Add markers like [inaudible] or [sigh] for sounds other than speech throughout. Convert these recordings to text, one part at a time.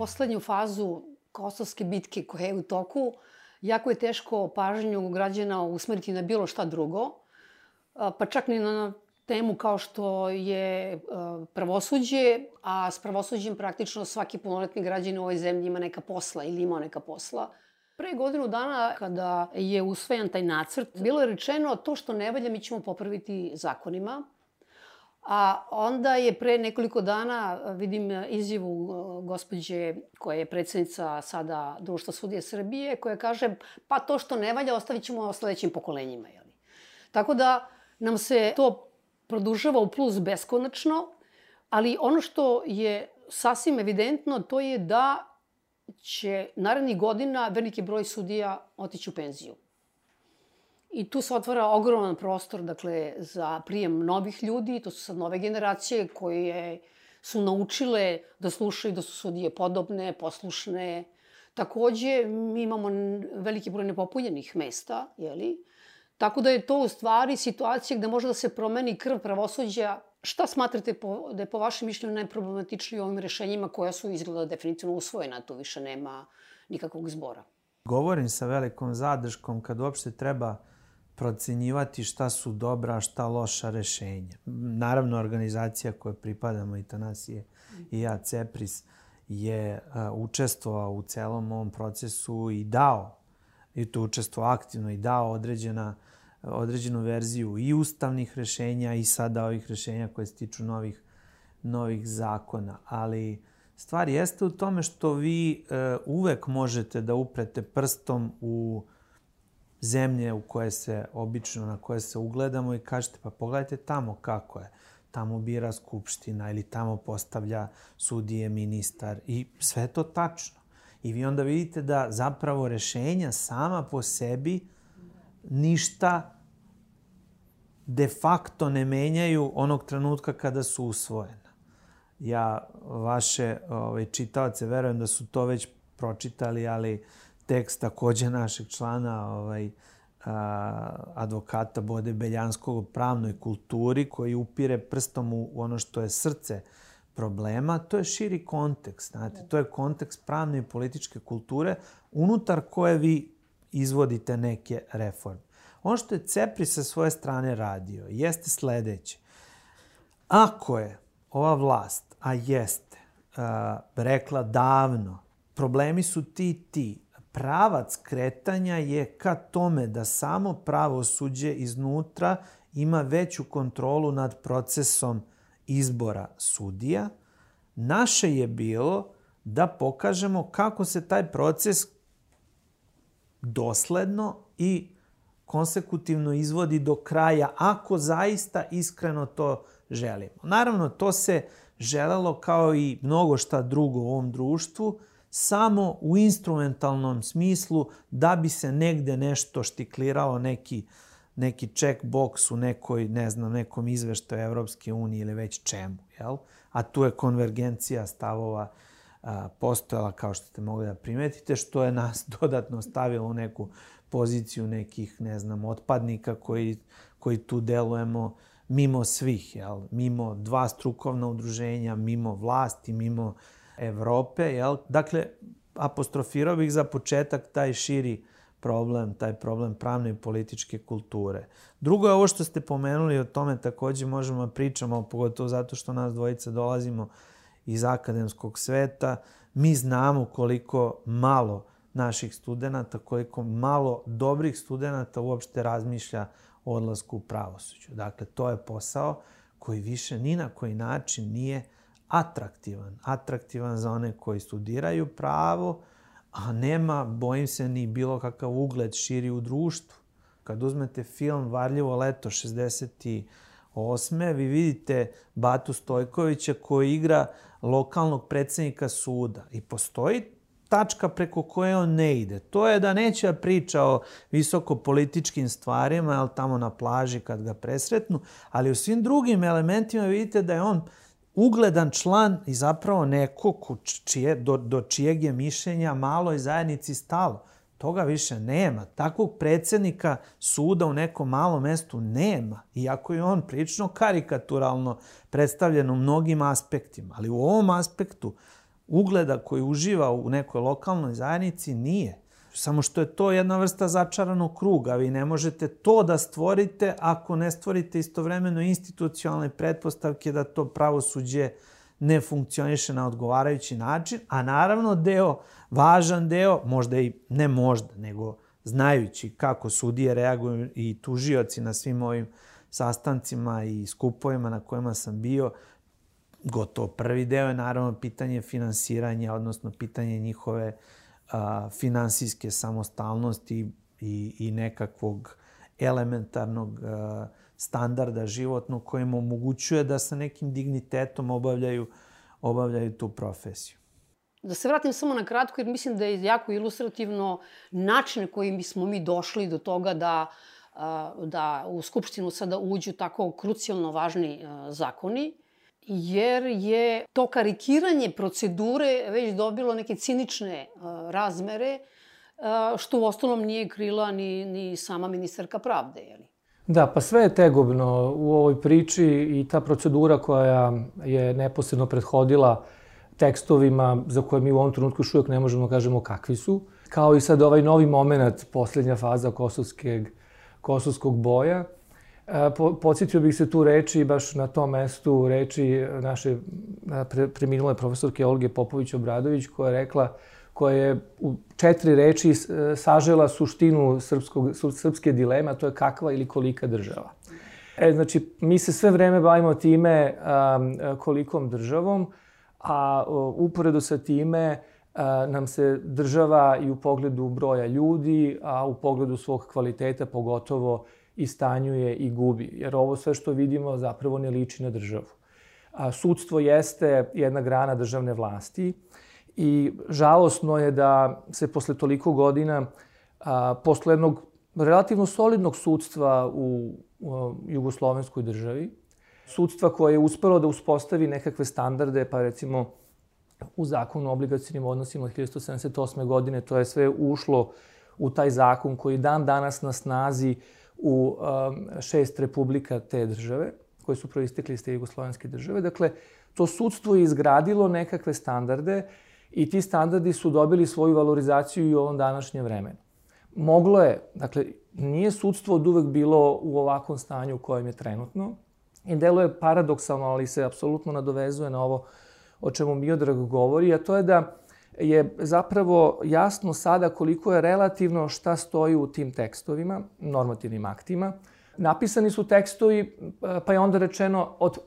poslednju fazu Kosovske bitke koja je u toku, jako je teško pažnju građana usmeriti na bilo šta drugo, pa čak ni na temu kao što je pravosuđe, a s pravosuđem praktično svaki punoletni građan u ovoj zemlji ima neka posla ili ima neka posla. Pre godinu dana, kada je usvojen taj nacrt, bilo je rečeno to što ne valja mi ćemo popraviti zakonima, A onda je pre nekoliko dana, vidim izjavu gospođe koja je predsednica sada Društva sudije Srbije, koja kaže pa to što ne valja ostavit ćemo sledećim pokolenjima. Jeli? Tako da nam se to produžava u plus beskonačno, ali ono što je sasvim evidentno to je da će narednih godina veliki broj sudija otići u penziju. I tu se otvara ogroman prostor dakle, za prijem novih ljudi, to su sad nove generacije koje su naučile da slušaju da su sudije podobne, poslušne. Takođe, mi imamo veliki broj nepopunjenih mesta, jeli? Tako da je to u stvari situacija gde može da se promeni krv pravosuđa. Šta smatrate po, da je po vašem mišljenju najproblematičnije ovim rešenjima koja su izgleda definitivno usvojena, tu više nema nikakvog zbora? Govorim sa velikom zadrškom kad uopšte treba procenjivati šta su dobra, šta loša rešenja. Naravno, organizacija koja pripadamo i Tanasije i ja, CEPRIS, je učestvovao u celom ovom procesu i dao, i to učestvo aktivno, i dao određena, određenu verziju i ustavnih rešenja i sada ovih rešenja koje se tiču novih, novih zakona. Ali stvar jeste u tome što vi uh, uvek možete da uprete prstom u uh, zemlje u koje se obično, na koje se ugledamo i kažete pa pogledajte tamo kako je. Tamo bira skupština ili tamo postavlja sudije, ministar i sve to tačno. I vi onda vidite da zapravo rešenja sama po sebi ništa de facto ne menjaju onog trenutka kada su usvojena. Ja vaše ovaj, čitaoce verujem da su to već pročitali, ali tekst takođe našeg člana ovaj, a, advokata Bode Beljanskog o pravnoj kulturi koji upire prstom u ono što je srce problema, to je širi kontekst. Znate, to je kontekst pravne i političke kulture unutar koje vi izvodite neke reforme. Ono što je CEPRI sa svoje strane radio jeste sledeće. Ako je ova vlast, a jeste, a, rekla davno, problemi su ti ti, pravac kretanja je ka tome da samo pravosuđe iznutra ima veću kontrolu nad procesom izbora sudija. Naše je bilo da pokažemo kako se taj proces dosledno i konsekutivno izvodi do kraja, ako zaista iskreno to želimo. Naravno, to se želelo kao i mnogo šta drugo u ovom društvu, samo u instrumentalnom smislu da bi se negde nešto štiklirao neki neki check box u nekoj, ne znam, nekom izveštaju Evropske unije ili već čemu, jel? A tu je konvergencija stavova a, postojala, kao što ste mogli da primetite, što je nas [laughs] dodatno stavilo u neku poziciju nekih, ne znam, otpadnika koji, koji tu delujemo mimo svih, jel? Mimo dva strukovna udruženja, mimo vlasti, mimo Evrope, jel? Dakle, apostrofirao bih za početak taj širi problem, taj problem pravne i političke kulture. Drugo je ovo što ste pomenuli, o tome takođe možemo da pričamo, pogotovo zato što nas dvojica dolazimo iz akademskog sveta. Mi znamo koliko malo naših studenta, koliko malo dobrih studenta uopšte razmišlja o odlasku u pravosuđu. Dakle, to je posao koji više ni na koji način nije atraktivan. Atraktivan za one koji studiraju pravo, a nema, bojim se, ni bilo kakav ugled širi u društvu. Kad uzmete film Varljivo leto 68. vi vidite Batu Stojkovića koji igra lokalnog predsednika suda i postoji tačka preko koje on ne ide. To je da neće da priča o visoko političkim stvarima, jel tamo na plaži kad ga presretnu, ali u svim drugim elementima vidite da je on ugledan član i zapravo neko čije, do, do čijeg je mišljenja maloj zajednici stalo. Toga više nema. Takvog predsednika suda u nekom malom mestu nema. Iako je on prilično karikaturalno predstavljen u mnogim aspektima. Ali u ovom aspektu ugleda koji uživa u nekoj lokalnoj zajednici nije. Samo što je to jedna vrsta začaranog kruga. Vi ne možete to da stvorite ako ne stvorite istovremeno institucionalne pretpostavke da to pravosuđe ne funkcioniše na odgovarajući način, a naravno deo, važan deo, možda i ne možda, nego znajući kako sudije reaguju i tužioci na svim ovim sastancima i skupovima na kojima sam bio, gotovo prvi deo je naravno pitanje finansiranja, odnosno pitanje njihove a, finansijske samostalnosti i, i nekakvog elementarnog a, standarda životnog koji im omogućuje da sa nekim dignitetom obavljaju, obavljaju tu profesiju. Da se vratim samo na kratko, jer mislim da je jako ilustrativno način kojim bismo mi došli do toga da, da u Skupštinu sada uđu tako krucijalno važni zakoni, jer je to karikiranje procedure već dobilo neke cinične razmere, što u ostalom nije krila ni, ni sama ministarka pravde. Jeli? Da, pa sve je tegobno u ovoj priči i ta procedura koja je neposredno prethodila tekstovima za koje mi u ovom trenutku još uvijek ne možemo da kažemo kakvi su. Kao i sad ovaj novi moment, poslednja faza kosovskog, kosovskog boja. E, po, podsjetio bih se tu reči, baš na tom mestu reči naše pre, preminule profesorke Olge Popović-Obradović, koja je rekla, koja je u četiri reči e, sažela suštinu srpskog, srpske dileme, a to je kakva ili kolika država. E, znači, mi se sve vreme bavimo time um, kolikom državom, a uporedo sa time nam se država i u pogledu broja ljudi, a u pogledu svog kvaliteta pogotovo istanjuje i gubi. Jer ovo sve što vidimo zapravo ne liči na državu. A, sudstvo jeste jedna grana državne vlasti i žalosno je da se posle toliko godina, a, posle jednog relativno solidnog sudstva u, u jugoslovenskoj državi, sudstva koje je uspelo da uspostavi nekakve standarde, pa recimo u zakonu o obligacijnim odnosima od 1978. godine, to je sve ušlo u taj zakon koji dan danas na snazi u um, šest republika te države, koje su proistekli iz te jugoslovenske države. Dakle, to sudstvo je izgradilo nekakve standarde i ti standardi su dobili svoju valorizaciju i u ovom današnjem vremenu. Moglo je, dakle, nije sudstvo od uvek bilo u ovakvom stanju u kojem je trenutno, I deluje paradoksalno, ali se apsolutno nadovezuje na ovo o čemu Miodrag govori, a to je da je zapravo jasno sada koliko je relativno šta stoji u tim tekstovima, normativnim aktima. Napisani su tekstovi, pa je onda rečeno od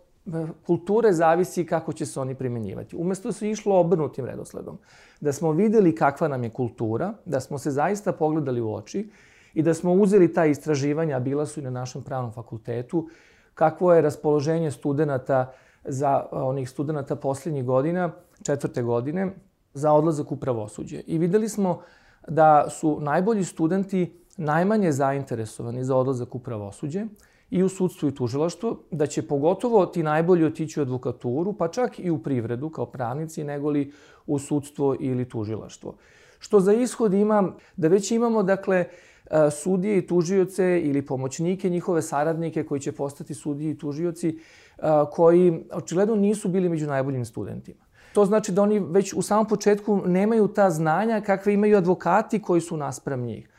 kulture zavisi kako će se oni primenjivati. Umesto da se išlo obrnutim redosledom, da smo videli kakva nam je kultura, da smo se zaista pogledali u oči i da smo uzeli ta istraživanja, bila su i na našem pravnom fakultetu, kakvo je raspoloženje studenta za onih studenta poslednjih godina, četvrte godine, za odlazak u pravosuđe. I videli smo da su najbolji studenti najmanje zainteresovani za odlazak u pravosuđe i u sudstvu i tužilaštvu, da će pogotovo ti najbolji otići u advokaturu, pa čak i u privredu kao pravnici, negoli u sudstvo ili tužilaštvo. Što za ishod ima da već imamo, dakle, E, sudije i tužioce ili pomoćnike, njihove saradnike koji će postati sudije i tužioci, e, koji očigledno nisu bili među najboljim studentima. To znači da oni već u samom početku nemaju ta znanja kakve imaju advokati koji su naspram njih.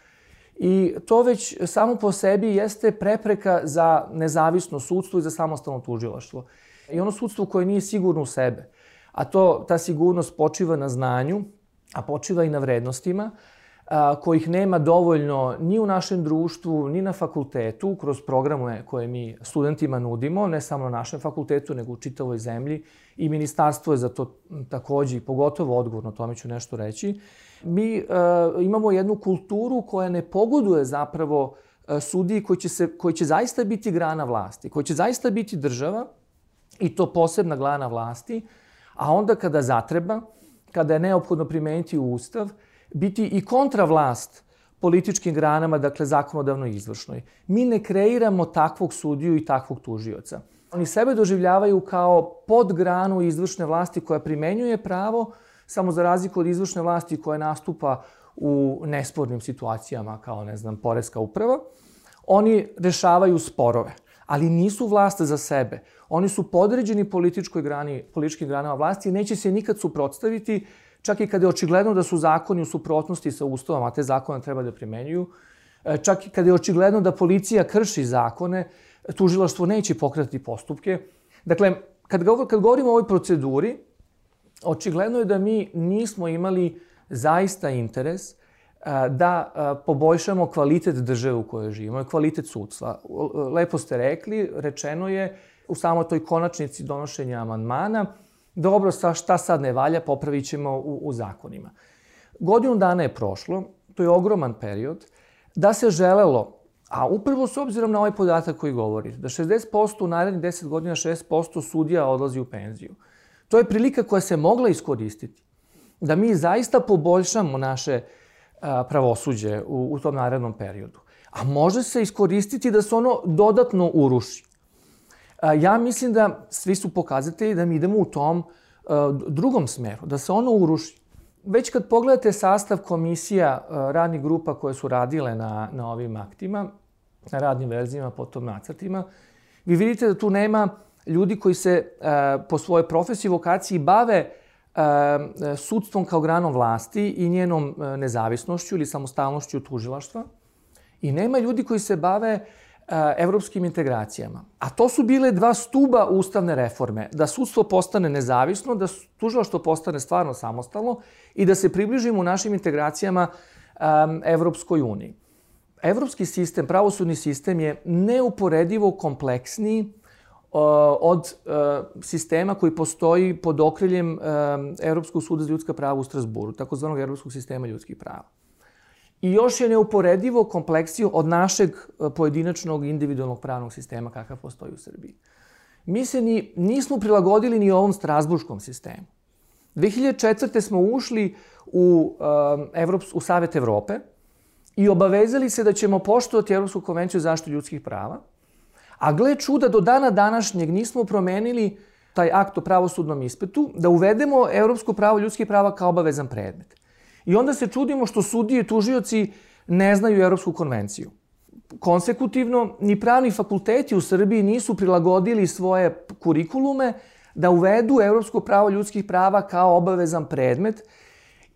I to već samo po sebi jeste prepreka za nezavisno sudstvo i za samostalno tužilaštvo. I ono sudstvo koje nije sigurno u sebe, a to, ta sigurnost počiva na znanju, a počiva i na vrednostima, a, kojih nema dovoljno ni u našem društvu, ni na fakultetu, kroz programe koje mi studentima nudimo, ne samo na našem fakultetu, nego u čitavoj zemlji. I ministarstvo je za to takođe i pogotovo odgovorno, o tome ću nešto reći. Mi a, imamo jednu kulturu koja ne pogoduje zapravo sudiji koji će, se, koji će zaista biti grana vlasti, koji će zaista biti država, i to posebna grana vlasti, a onda kada zatreba, kada je neophodno primeniti Ustav, biti i kontravlast političkim granama, dakle zakonodavno izvršnoj. Mi ne kreiramo takvog sudiju i takvog tužioca. Oni sebe doživljavaju kao podgranu izvršne vlasti koja primenjuje pravo, samo za razliku od izvršne vlasti koja nastupa u nespornim situacijama, kao, ne znam, Poreska uprava. Oni rešavaju sporove. ali nisu vlast za sebe. Oni su podređeni političkoj grani, političkim granama vlasti i neće se nikad suprotstaviti, čak i kada je očigledno da su zakoni u suprotnosti sa ustavom, a te zakone treba da primenjuju, e, čak i kada je očigledno da policija krši zakone, tužilaštvo neće pokretati postupke. Dakle, kad, kad govorimo o ovoj proceduri, očigledno je da mi nismo imali zaista interes da poboljšamo kvalitet države u kojoj živimo, kvalitet sudstva. Lepo ste rekli, rečeno je u samo toj konačnici donošenja amandmana, dobro, sa šta sad ne valja, popravit ćemo u, u zakonima. Godinu dana je prošlo, to je ogroman period, da se želelo, a upravo s obzirom na ovaj podatak koji govori, da 60% u narednih 10 godina 6% sudija odlazi u penziju. To je prilika koja se mogla iskoristiti. Da mi zaista poboljšamo naše pravosuđe u, u tom narednom periodu. A može se iskoristiti da se ono dodatno uruši. Ja mislim da svi su pokazatelji da mi idemo u tom drugom smeru, da se ono uruši. Već kad pogledate sastav komisija radnih grupa koje su radile na, na ovim aktima, na radnim verzijama, potom nacrtima, vi vidite da tu nema ljudi koji se po svojoj profesiji i vokaciji bave sudstvom kao granom vlasti i njenom nezavisnošću ili samostalnošću tužilaštva. I nema ljudi koji se bave evropskim integracijama. A to su bile dva stuba ustavne reforme. Da sudstvo postane nezavisno, da tužilaštvo postane stvarno samostalno i da se približimo u našim integracijama Evropskoj uniji. Evropski sistem, pravosudni sistem je neuporedivo kompleksniji od sistema koji postoji pod okriljem Evropskog suda za ljudska prava u Strasburu, takozvanog Evropskog sistema ljudskih prava. I još je neuporedivo kompleksiju od našeg pojedinačnog individualnog pravnog sistema kakav postoji u Srbiji. Mi se ni, nismo prilagodili ni ovom strasburškom sistemu. 2004. smo ušli u, Evrops, u Savet Evrope i obavezali se da ćemo poštovati Evropsku konvenciju za zaštitu ljudskih prava – A gle čuda, do dana današnjeg nismo promenili taj akt o pravosudnom ispetu, da uvedemo evropsko pravo ljudskih prava kao obavezan predmet. I onda se čudimo što sudije i tužioci ne znaju Evropsku konvenciju. Konsekutivno, ni pravni fakulteti u Srbiji nisu prilagodili svoje kurikulume da uvedu Evropsko pravo ljudskih prava kao obavezan predmet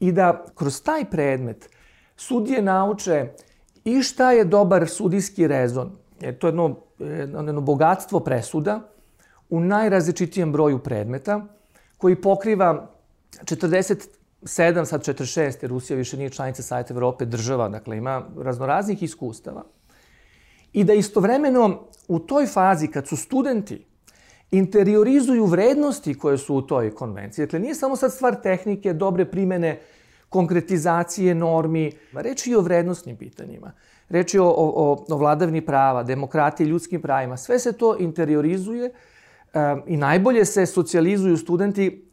i da kroz taj predmet sudije nauče i šta je dobar sudijski rezon, jer to je jedno jedno bogatstvo presuda u najrazličitijem broju predmeta, koji pokriva 47, sad 46, jer Rusija više nije članica Sajta Evrope, država, dakle ima raznoraznih iskustava. I da istovremeno u toj fazi, kad su studenti, interiorizuju vrednosti koje su u toj konvenciji. Dakle, nije samo sad stvar tehnike, dobre primene, konkretizacije normi, reč i o vrednostnim pitanjima. Reč je o, o, o vladavni prava, demokratiji, ljudskim pravima. Sve se to interiorizuje i najbolje se socijalizuju studenti,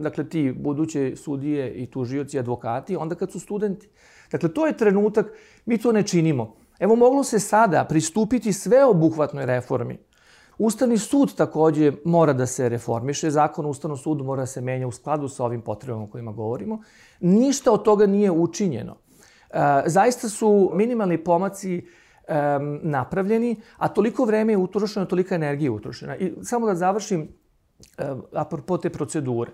dakle ti buduće sudije i tužioci, advokati, onda kad su studenti. Dakle, to je trenutak, mi to ne činimo. Evo, moglo se sada pristupiti sveobuhvatnoj reformi. Ustavni sud takođe mora da se reformiše, zakon o Ustavnom sudu mora da se menja u skladu sa ovim potrebama o kojima govorimo. Ništa od toga nije učinjeno. E, zaista su minimalni pomaci um, napravljeni, a toliko vreme je utrošeno, tolika energija je utrošena. I samo da završim, apropo te procedure,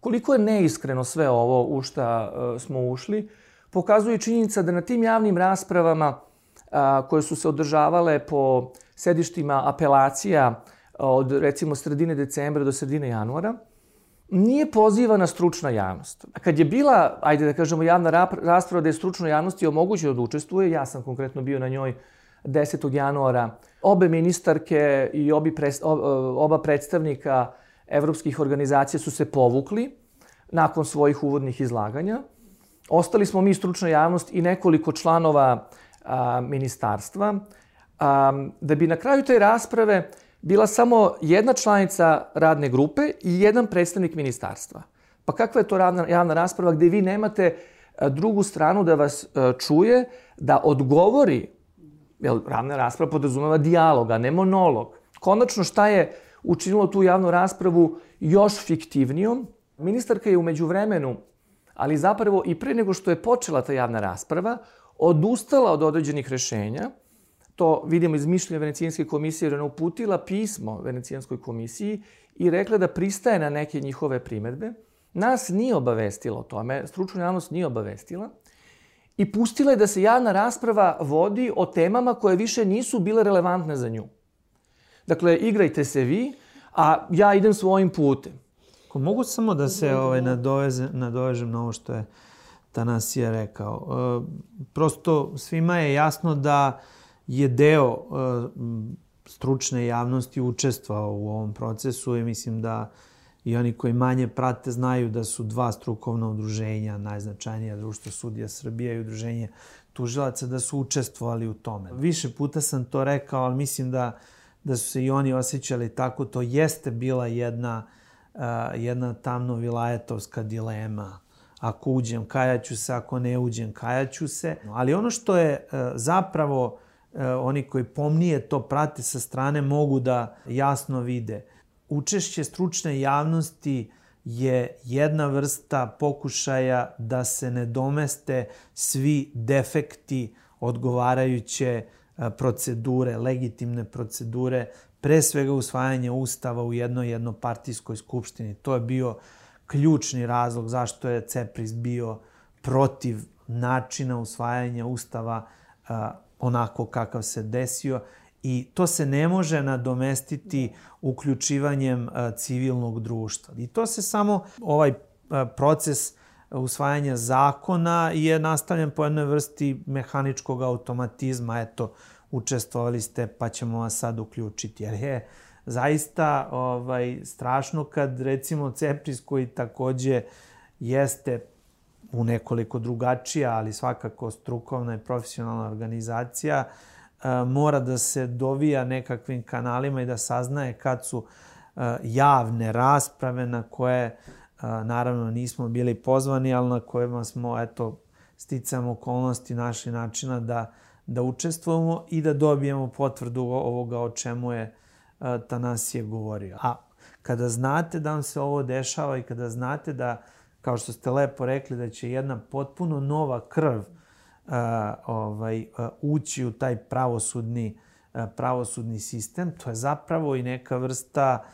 koliko je neiskreno sve ovo u šta uh, smo ušli, pokazuje činjenica da na tim javnim raspravama uh, koje su se održavale po sedištima apelacija od recimo sredine decembra do sredine januara, nije pozivana stručna javnost. A kad je bila, ajde da kažemo, javna rasprava da je stručnoj javnosti omogućeno da učestvuje, ja sam konkretno bio na njoj 10. januara, obe ministarke i obi pres, oba predstavnika evropskih organizacija su se povukli nakon svojih uvodnih izlaganja. Ostali smo mi stručna javnost i nekoliko članova a, ministarstva, a, da bi na kraju te rasprave bila samo jedna članica radne grupe i jedan predstavnik ministarstva. Pa kakva je to radna, javna rasprava gde vi nemate drugu stranu da vas čuje, da odgovori, jer radna rasprava podrazumeva dijalog, a ne monolog. Konačno šta je učinilo tu javnu raspravu još fiktivnijom? Ministarka je umeđu vremenu, ali zapravo i pre nego što je počela ta javna rasprava, odustala od određenih rešenja, to vidimo iz mišljenja Venecijanske komisije, jer ona uputila pismo Venecijanskoj komisiji i rekla da pristaje na neke njihove primetbe. Nas nije obavestila o tome, stručna javnost nije obavestila i pustila je da se javna rasprava vodi o temama koje više nisu bile relevantne za nju. Dakle, igrajte se vi, a ja idem svojim putem. Ako mogu samo da se ovaj, nadoveze, nadovežem na ovo što je Tanasija rekao. E, prosto svima je jasno da je deo e, stručne javnosti učestvao u ovom procesu i mislim da i oni koji manje prate znaju da su dva strukovna udruženja, najznačajnija društvo sudija Srbija i udruženje tužilaca, da su učestvovali u tome. Više puta sam to rekao, ali mislim da, da su se i oni osjećali tako. To jeste bila jedna, uh, jedna tamno vilajetovska dilema. Ako uđem, kajaću se, ako ne uđem, kajaću se. Ali ono što je zapravo oni koji pomnije to prate sa strane mogu da jasno vide – učešće stručne javnosti je jedna vrsta pokušaja da se ne domeste svi defekti odgovarajuće e, procedure, legitimne procedure, pre svega usvajanje ustava u jednoj jednopartijskoj skupštini. To je bio ključni razlog zašto je CEPRIS bio protiv načina usvajanja ustava e, onako kakav se desio i to se ne može nadomestiti uključivanjem e, civilnog društva. I to se samo ovaj e, proces usvajanja zakona je nastavljen po jednoj vrsti mehaničkog automatizma. Eto, učestvovali ste pa ćemo vas sad uključiti. Jer je zaista ovaj, strašno kad recimo Cepris koji takođe jeste u nekoliko drugačija, ali svakako strukovna i profesionalna organizacija, uh, mora da se dovija nekakvim kanalima i da saznaje kad su javne rasprave na koje naravno nismo bili pozvani, ali na kojima smo eto sticamo okolnosti naših načina da, da učestvujemo i da dobijemo potvrdu ovoga o čemu je Tanasije govorio. A kada znate da vam se ovo dešava i kada znate da, kao što ste lepo rekli, da će jedna potpuno nova krv ovaj, ući u taj pravosudni, pravosudni sistem. To je zapravo i neka vrsta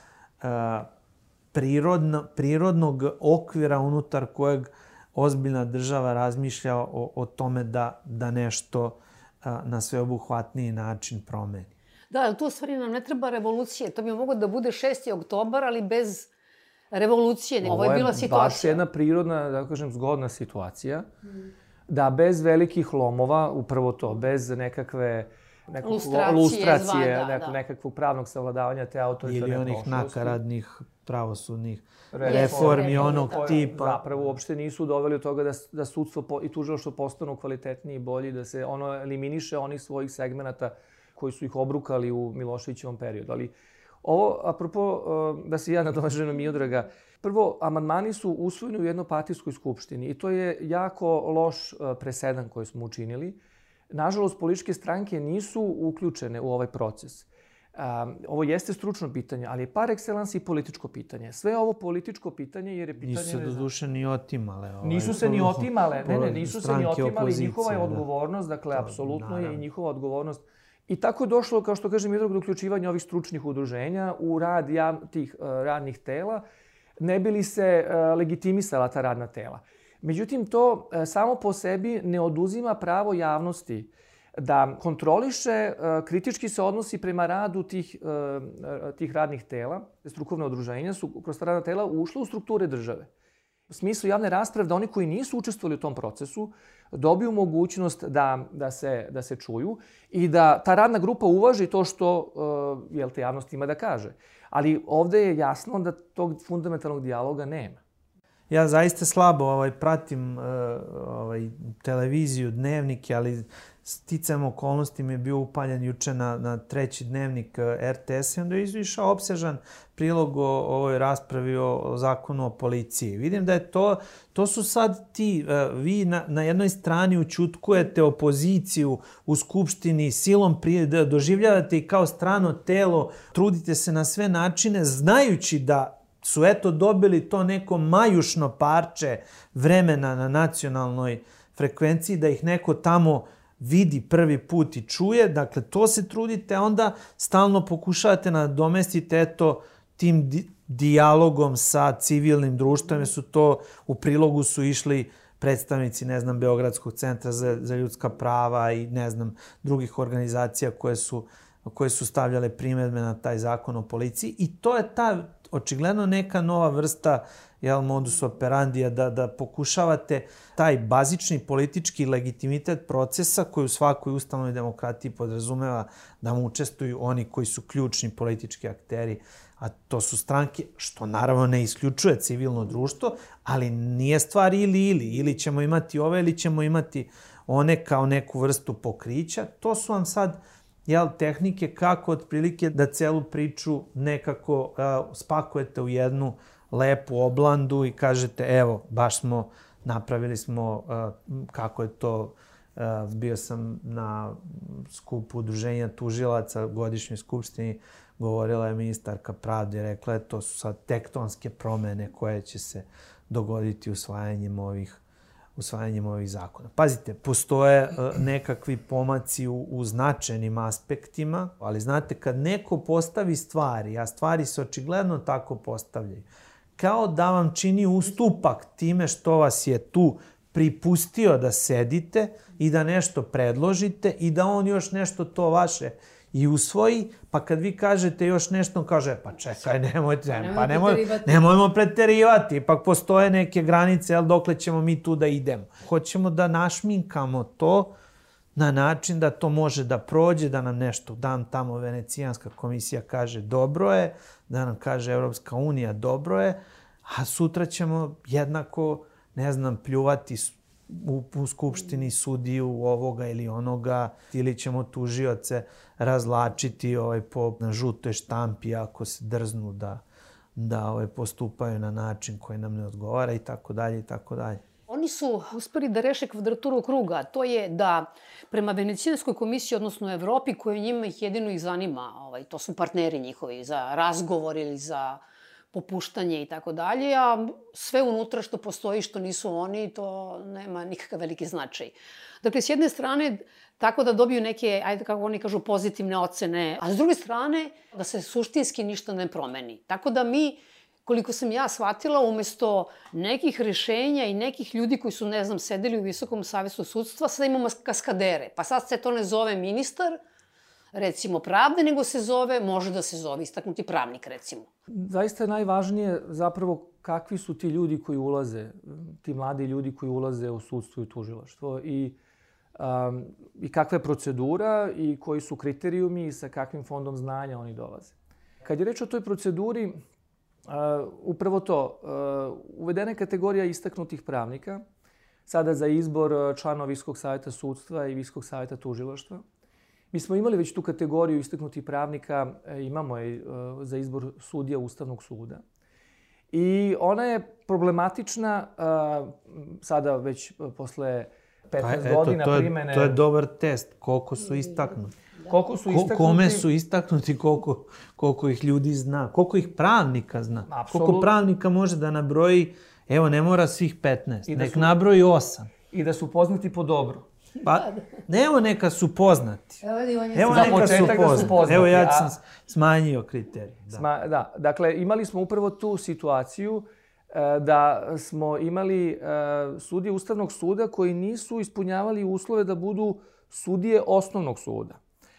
prirodno, prirodnog okvira unutar kojeg ozbiljna država razmišlja o, o tome da, da nešto na sveobuhvatniji način promeni. Da, ali tu stvari nam ne treba revolucije. To bi moglo da bude 6. oktobar, ali bez revolucije. Ovo, Ovo je bila situacija. Ovo je baš jedna prirodna, da kažem, zgodna situacija. Mm da bez velikih lomova, upravo to, bez nekakve nekog, lustracije, lustracije zvan, da, da. nekakvog pravnog savladavanja te autoritarne Ili onih nakaradnih pravosudnih reformi, reformi onog koje, tipa. Zapravo uopšte nisu doveli od toga da, da sudstvo po, i tužilaštvo postanu kvalitetniji i bolji, da se ono eliminiše onih svojih segmenata koji su ih obrukali u Miloševićevom periodu. Ali ovo, apropo, da se ja nadovežem na Miodraga, Prvo, amandmani su usvojeni u jednopartijskoj skupštini i to je jako loš uh, presedan koji smo učinili. Nažalost, političke stranke nisu uključene u ovaj proces. Um, ovo jeste stručno pitanje, ali je par excellence i političko pitanje. Sve ovo političko pitanje jer je pitanje... Nisu se do duše ni otimale. Ovaj, nisu se ni otimale, ne, ne, nisu se ni otimale. Njihova je da. odgovornost, dakle, apsolutno je i njihova odgovornost I tako je došlo, kao što kažem, jednog do uključivanja ovih stručnih udruženja u rad jav, tih uh, radnih tela, ne bi li se uh, legitimisala ta radna tela. Međutim, to uh, samo po sebi ne oduzima pravo javnosti da kontroliše, kritički se odnosi prema radu tih, tih radnih tela. Strukovne udruženja su kroz ta radna tela ušle u strukture države smislu javne rasprave da oni koji nisu učestvovali u tom procesu dobiju mogućnost da, da, se, da se čuju i da ta radna grupa uvaži to što uh, jel te javnost ima da kaže. Ali ovde je jasno da tog fundamentalnog dijaloga nema. Ja zaista slabo ovaj, pratim uh, ovaj, televiziju, dnevnike, ali sticam okolnosti mi je bio upaljen juče na, na treći dnevnik eh, RTS i onda je izvišao obsežan prilog o, ovoj raspravi o, o zakonu o policiji. Vidim da je to, to su sad ti, uh, vi na, na jednoj strani učutkujete opoziciju u Skupštini, silom prije, da doživljavate i kao strano telo, trudite se na sve načine, znajući da su eto dobili to neko majušno parče vremena na nacionalnoj frekvenciji, da ih neko tamo vidi prvi put i čuje, dakle to se trudite, onda stalno pokušavate na domestite eto tim di dijalogom sa civilnim društvom, jer su to u prilogu su išli predstavnici, ne znam, Beogradskog centra za, za ljudska prava i ne znam, drugih organizacija koje su, koje su stavljale primetbe na taj zakon o policiji i to je ta očigledno neka nova vrsta jel, modus operandija, da, da pokušavate taj bazični politički legitimitet procesa koji u svakoj ustavnoj demokratiji podrazumeva da mu učestuju oni koji su ključni politički akteri, a to su stranke, što naravno ne isključuje civilno društvo, ali nije stvar ili ili. Ili ćemo imati ove ili ćemo imati one kao neku vrstu pokrića. To su vam sad jel, tehnike kako otprilike da celu priču nekako uh, spakujete u jednu lepu oblandu i kažete evo, baš smo, napravili smo uh, kako je to, uh, bio sam na skupu udruženja tužilaca, godišnjoj skupštini, govorila je ministarka pravde rekla je to su sad tektonske promene koje će se dogoditi usvajanjem ovih usvajanjem ovih zakona. Pazite, postoje uh, nekakvi pomaci u, u značajnim aspektima, ali znate, kad neko postavi stvari, a stvari se očigledno tako postavljaju, kao da vam čini ustupak time što vas je tu pripustio da sedite i da nešto predložite i da on još nešto to vaše i usvoji, pa kad vi kažete još nešto, on kaže, pa čekaj, nemojte, pa nemoj, nemojmo preterivati, ipak postoje neke granice, jel, dokle ćemo mi tu da idemo. Hoćemo da našminkamo to na način da to može da prođe, da nam nešto dan tamo Venecijanska komisija kaže dobro je, da nam kaže Evropska unija dobro je, a sutra ćemo jednako, ne znam, pljuvati u, u skupštini sudiju ovoga ili onoga, ili ćemo tužioce razlačiti ovaj, po na žutoj štampi ako se drznu da, da ovaj, postupaju na način koji nam ne odgovara i tako dalje i tako dalje. Oni su uspeli da reše kvadraturu kruga. To je da prema Venecijanskoj komisiji, odnosno Evropi, koja njima ih jedino ih zanima, ovaj, to su partneri njihovi za razgovor ili za popuštanje i tako dalje, a sve unutra što postoji što nisu oni, to nema nikakav veliki značaj. Dakle, s jedne strane, tako da dobiju neke, ajde kako oni kažu, pozitivne ocene, a s druge strane, da se suštinski ništa ne promeni. Tako da mi, koliko sam ja shvatila, umesto nekih rešenja i nekih ljudi koji su, ne znam, sedeli u Visokom savjetu sudstva, sad imamo kaskadere. Pa sad se to ne zove ministar, recimo pravde, nego se zove, može da se zove istaknuti pravnik recimo. Zaista je najvažnije zapravo kakvi su ti ljudi koji ulaze, ti mladi ljudi koji ulaze u sudstvo i tužilaštvo i, um, i kakva je procedura i koji su kriterijumi i sa kakvim fondom znanja oni dolaze. Kad je reč o toj proceduri, uh, upravo to, uh, uvedena je kategorija istaknutih pravnika, sada za izbor članova Viskog savjeta sudstva i Viskog savjeta tužilaštva. Mi smo imali već tu kategoriju istaknutih pravnika, e, imamo je e, za izbor sudija Ustavnog suda. I ona je problematična e, sada već posle 15 pa, eto, godina to je, primene. To je dobar test, koliko su istaknuti. Da. Koliko su istaknuti? Kome su istaknuti, koliko, koliko ih ljudi zna, koliko ih pravnika zna. Absolut. Koliko pravnika može da nabroji, evo ne mora svih 15, nek su, nabroji 8. I da su poznati po dobru. Pa, evo neka su poznati. Evo, evo neka su poznati. Da su poznati. Evo ja sam smanjio kriterij. Da. Sma, da, dakle, imali smo upravo tu situaciju e, da smo imali e, sudije Ustavnog suda koji nisu ispunjavali uslove da budu sudije osnovnog suda.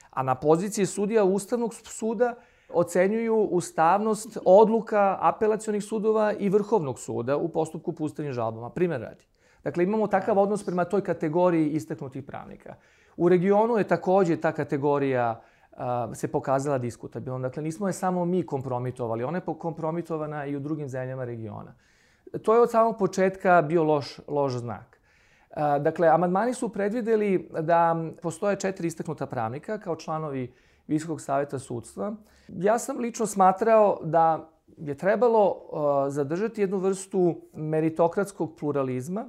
A na poziciji sudija Ustavnog suda ocenjuju ustavnost odluka apelacionih sudova i Vrhovnog suda u postupku pustanju žalbama. Primer radi. Dakle, imamo takav odnos prema toj kategoriji istaknutih pravnika. U regionu je takođe ta kategorija a, se pokazala diskutabilnom. Dakle, nismo je samo mi kompromitovali, ona je kompromitovana i u drugim zemljama regiona. To je od samog početka bio loš, loš znak. A, dakle, amandmani su predvideli da postoje četiri istaknuta pravnika kao članovi Visokog saveta sudstva. Ja sam lično smatrao da je trebalo uh, zadržati jednu vrstu meritokratskog pluralizma,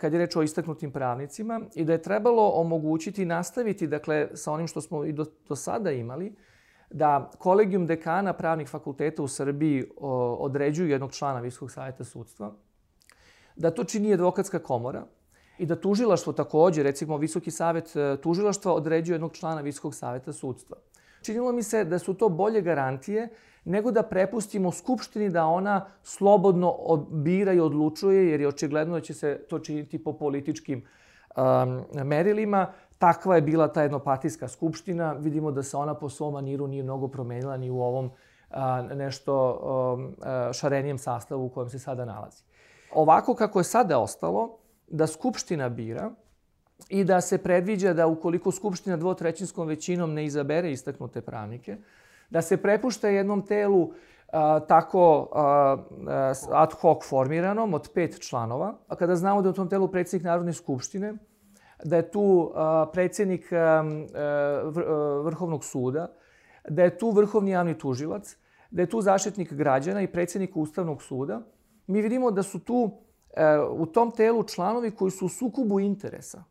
kad je reč o istaknutim pravnicima i da je trebalo omogućiti nastaviti dakle, sa onim što smo i do, do sada imali, da kolegijum dekana pravnih fakulteta u Srbiji o, određuju jednog člana Visokog savjeta sudstva, da to čini advokatska komora i da tužilaštvo takođe, recimo Visoki savet e, tužilaštva određuje jednog člana Visokog saveta sudstva. Činilo mi se da su to bolje garantije nego da prepustimo Skupštini da ona slobodno bira i odlučuje, jer je očigledno da će se to činiti po političkim um, merilima. Takva je bila ta jednopatijska skupština. Vidimo da se ona po svom maniru nije mnogo promenila ni u ovom a, nešto um, šarenijem sastavu u kojem se sada nalazi. Ovako kako je sada ostalo, da Skupština bira i da se predviđa da ukoliko Skupština dvotrećinskom većinom ne izabere istaknute pravnike, da se prepušta jednom telu a, tako a, ad hoc formiranom od pet članova, a kada znamo da je u tom telu predsjednik Narodne skupštine, da je tu a, predsjednik a, vr, a, Vrhovnog suda, da je tu vrhovni javni tužilac, da je tu zaštitnik građana i predsjednik Ustavnog suda, mi vidimo da su tu e, u tom telu članovi koji su u sukubu interesa.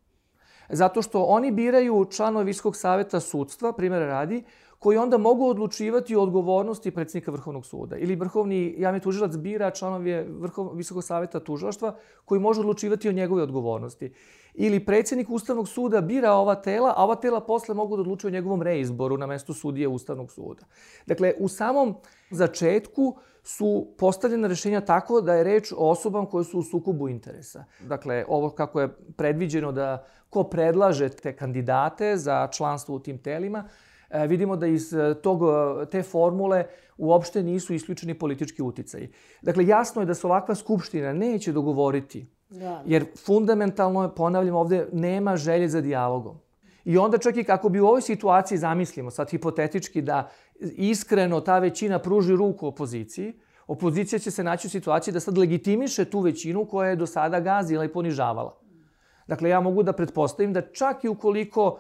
Zato što oni biraju članove Visokog saveta sudstva, primjera radi, koji onda mogu odlučivati o odgovornosti predsjednika Vrhovnog suda. Ili Vrhovni javni tužilac bira članove Vrhov, Visokog saveta tužilaštva koji može odlučivati o njegove odgovornosti. Ili predsjednik Ustavnog suda bira ova tela, a ova tela posle mogu da odlučuju o njegovom reizboru na mestu sudije Ustavnog suda. Dakle, u samom začetku su postavljena rešenja tako da je reč o osobama koje su u sukubu interesa. Dakle, ovo kako je predviđeno da ko predlaže te kandidate za članstvo u tim telima, E, vidimo da iz e, tog, e, te formule uopšte nisu isključeni politički uticaji. Dakle, jasno je da se ovakva skupština neće dogovoriti, da. jer fundamentalno, ponavljam ovde, nema želje za dijalogom. I onda čak i kako bi u ovoj situaciji zamislimo, sad hipotetički, da iskreno ta većina pruži ruku opoziciji, opozicija će se naći u situaciji da sad legitimiše tu većinu koja je do sada gazila i ponižavala. Dakle, ja mogu da pretpostavim da čak i ukoliko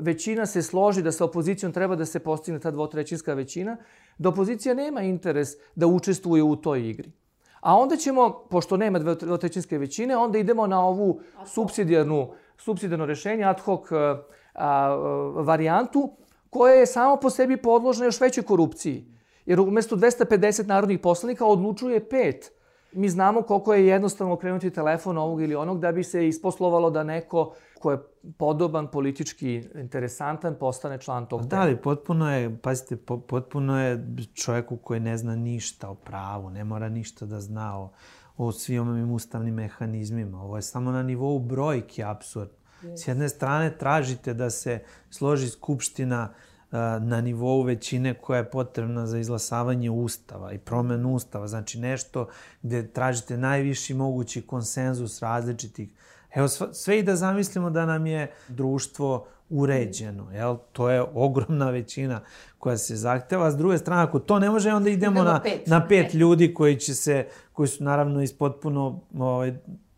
većina se složi da sa opozicijom treba da se postigne ta dvotrećinska većina, da opozicija nema interes da učestvuje u toj igri. A onda ćemo, pošto nema dvotrećinske većine, onda idemo na ovu subsidijarnu, subsidijarno rešenje, ad hoc a, a, varijantu, koja je samo po sebi podložna još većoj korupciji. Jer umesto 250 narodnih poslanika odlučuje pet mi znamo koliko je jednostavno okrenuti telefon ovog ili onog da bi se isposlovalo da neko ko je podoban, politički interesantan, postane član tog Da, ali potpuno je, pazite, potpuno je čovjeku koji ne zna ništa o pravu, ne mora ništa da zna o, o svim ovim ustavnim mehanizmima. Ovo je samo na nivou brojki absurd. S jedne strane tražite da se složi skupština uh, na nivou većine koja je potrebna za izglasavanje ustava i promenu ustava. Znači nešto gde tražite najviši mogući konsenzus različitih. Evo, sve i da zamislimo da nam je društvo uređeno. Jel? To je ogromna većina koja se zahteva. S druge strane, ako to ne može, onda idemo, idemo na, pet. na pet ljudi koji će se, koji su naravno iz potpuno, ovaj,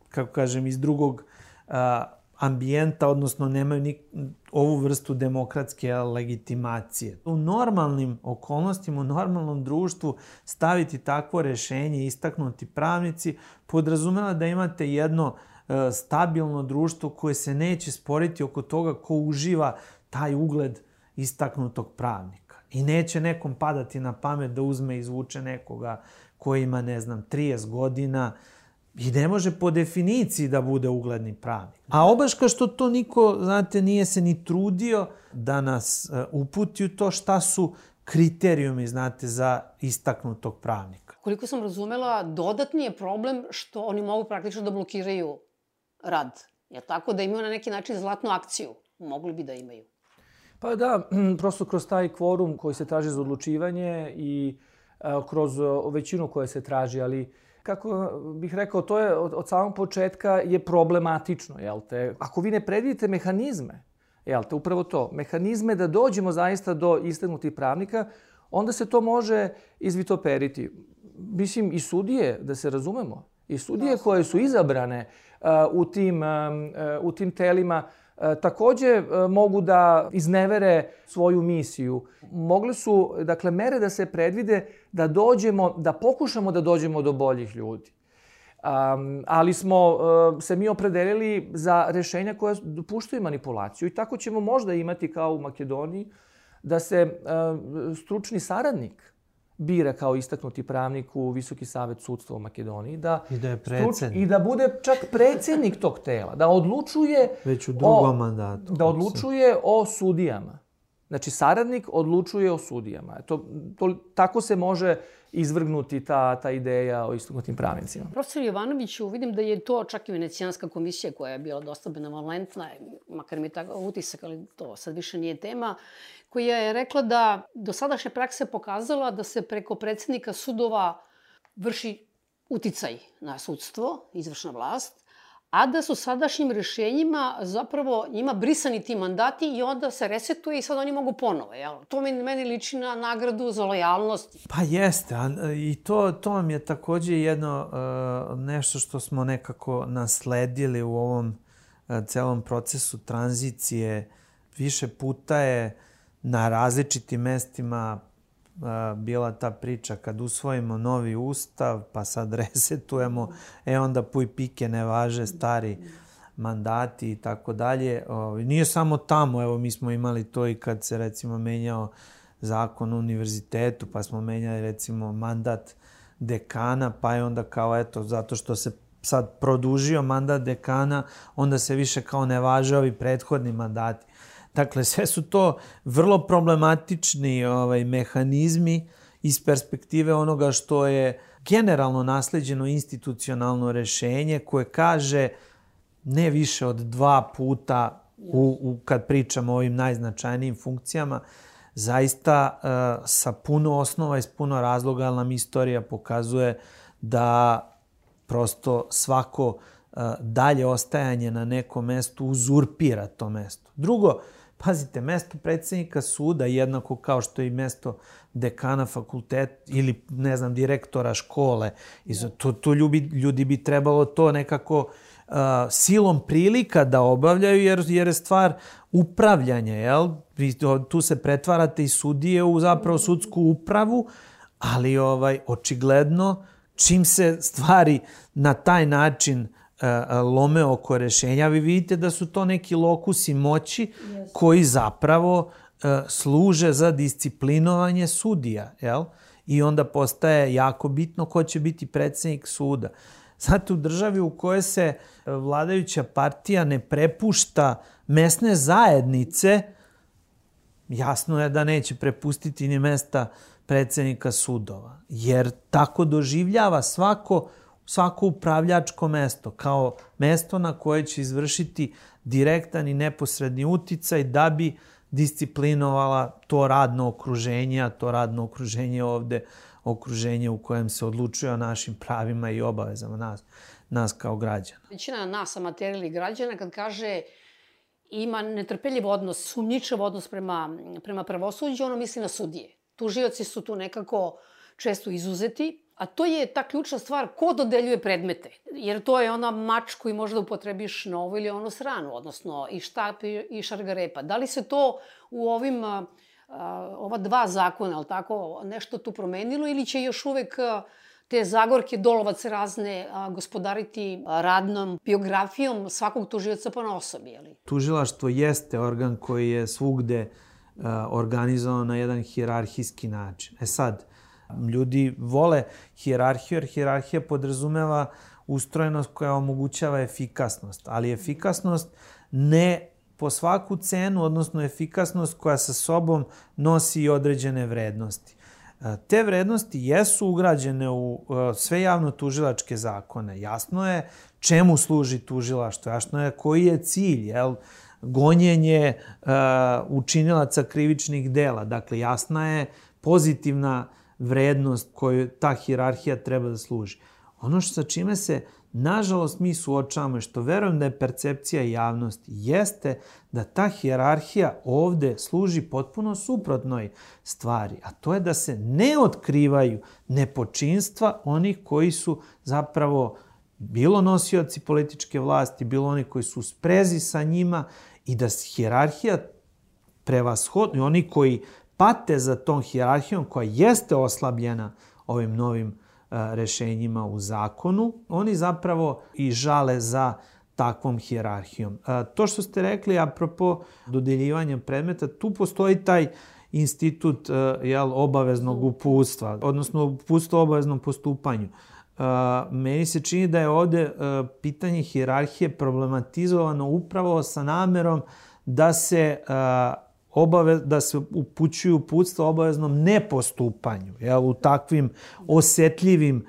kako kažem, iz drugog a, ambijenta, odnosno nemaju ni ovu vrstu demokratske legitimacije. U normalnim okolnostima, u normalnom društvu staviti takvo rešenje, istaknuti pravnici, podrazumela da imate jedno e, stabilno društvo koje se neće sporiti oko toga ko uživa taj ugled istaknutog pravnika. I neće nekom padati na pamet da uzme i izvuče nekoga koji ima, ne znam, 30 godina, I ne može po definiciji da bude ugledni pravnik. A obaš kao što to niko, znate, nije se ni trudio da nas uh, uputi u to šta su kriterijumi, znate, za istaknutog pravnika. Koliko sam razumela, dodatni je problem što oni mogu praktično da blokiraju rad. Je tako da imaju na neki način zlatnu akciju? Mogli bi da imaju. Pa da, [clears throat] prosto kroz taj kvorum koji se traži za odlučivanje i uh, kroz uh, većinu koja se traži, ali uh, kako bih rekao, to je od, od samog početka je problematično, jel te? Ako vi ne predvidite mehanizme, jel te, upravo to, mehanizme da dođemo zaista do istegnutih pravnika, onda se to može izvitoperiti. Mislim, i sudije, da se razumemo, i sudije da, koje su izabrane uh, u, tim, uh, u tim telima, E, takođe e, mogu da iznevere svoju misiju. Mogle su, dakle, mere da se predvide da dođemo, da pokušamo da dođemo do boljih ljudi. Um, ali smo uh, se mi opredelili za rešenja koja dopuštaju manipulaciju i tako ćemo možda imati kao u Makedoniji da se uh, stručni saradnik bira kao istaknuti pravnik u Visoki savet sudstva u Makedoniji. Da I da je predsednik. I da bude čak predsednik tog tela. Da odlučuje... Već u drugom o, mandatu. Da odlučuje o sudijama. Znači, saradnik odlučuje o sudijama. To, to, tako se može izvrgnuti ta, ta ideja o istaknutim pravnicima. Profesor Jovanoviću, vidim da je to čak i venecijanska komisija koja je bila dosta benevolentna, makar mi je tako utisak, ali to sad više nije tema, koja je rekla da do sadašnje prakse pokazala da se preko predsednika sudova vrši uticaj na sudstvo, izvršna vlast, a da su sadašnjim rešenjima zapravo njima brisani ti mandati i onda se resetuje i sad oni mogu ponovo. Jel? To meni, meni liči na nagradu za lojalnost. Pa jeste, a, i to, to vam je takođe jedno uh, nešto što smo nekako nasledili u ovom uh, celom procesu tranzicije. Više puta je na različitim mestima bila ta priča kad usvojimo novi ustav, pa sad [laughs] resetujemo, e onda puj pike ne važe stari mandati i tako dalje. Nije samo tamo, evo mi smo imali to i kad se recimo menjao zakon o univerzitetu, pa smo menjali recimo mandat dekana, pa je onda kao eto, zato što se sad produžio mandat dekana, onda se više kao ne važe ovi prethodni mandati. Dakle, sve su to vrlo problematični ovaj, mehanizmi iz perspektive onoga što je generalno nasleđeno institucionalno rešenje koje kaže ne više od dva puta u, u, kad pričamo o ovim najznačajnijim funkcijama, zaista uh, sa puno osnova i s puno razloga, nam istorija pokazuje da prosto svako uh, dalje ostajanje na nekom mestu uzurpira to mesto. Drugo, Pazite, mesto predsednika suda, jednako kao što i mesto dekana fakulteta ili, ne znam, direktora škole. Za to, to ljudi, ljudi bi trebalo to nekako uh, silom prilika da obavljaju, jer, jer je stvar upravljanja, jel? Vi, tu se pretvarate i sudije u zapravo sudsku upravu, ali ovaj očigledno čim se stvari na taj način lome oko rešenja, vi vidite da su to neki lokusi moći yes. koji zapravo služe za disciplinovanje sudija, jel? I onda postaje jako bitno ko će biti predsednik suda. Znate, u državi u kojoj se vladajuća partija ne prepušta mesne zajednice, jasno je da neće prepustiti ni mesta predsednika sudova. Jer tako doživljava svako svako upravljačko mesto kao mesto na koje će izvršiti direktan i neposredni uticaj da bi disciplinovala to radno okruženje, a to radno okruženje ovde okruženje u kojem se odlučuje o našim pravima i obavezama nas, nas kao građana. Većina nas amaterili građana kad kaže ima netrpeljiv odnos, sumnjičav odnos prema, prema pravosuđu, ono misli na sudije. Tužioci su tu nekako često izuzeti, A to je ta ključna stvar, ko dodeljuje predmete. Jer to je ona mač koji možda upotrebiš na ovo ili ono sranu, odnosno i štap i šargarepa. Da li se to u ovim, a, ova dva zakona, ali tako, nešto tu promenilo ili će još uvek te Zagorke Dolovac razne a, gospodariti radnom biografijom svakog tužioca po osobi, jeli? Tužilaštvo jeste organ koji je svugde a, organizovan na jedan hirarhijski način. E sad, Ljudi vole hijerarhiju, jer hijerarhija podrazumeva ustrojenost koja omogućava efikasnost, ali efikasnost ne po svaku cenu, odnosno efikasnost koja sa sobom nosi i određene vrednosti. E, te vrednosti jesu ugrađene u e, sve javno-tužilačke zakone. Jasno je čemu služi tužilaštvo, jasno je koji je cilj, jel? gonjenje uh, učinilaca krivičnih dela. Dakle, jasna je pozitivna vrednost koju ta hirarhija treba da služi. Ono što sa čime se, nažalost, mi suočavamo i što verujem da je percepcija javnosti, jeste da ta hirarhija ovde služi potpuno suprotnoj stvari, a to je da se ne otkrivaju nepočinstva onih koji su zapravo bilo nosioci političke vlasti, bilo oni koji su sprezi sa njima i da hirarhija prevashodno, oni koji pate za tom hijerarhijom koja jeste oslabljena ovim novim e, rešenjima u zakonu, oni zapravo i žale za takvom hijerarhijom. E, to što ste rekli, apropo dodeljivanja predmeta, tu postoji taj institut jel, obaveznog uputstva, odnosno uputstvo obaveznom postupanju. Meni se čini da je ovde pitanje hirarhije problematizovano upravo sa namerom da se obave, da se upućuju uputstva obaveznom nepostupanju jel, u takvim osetljivim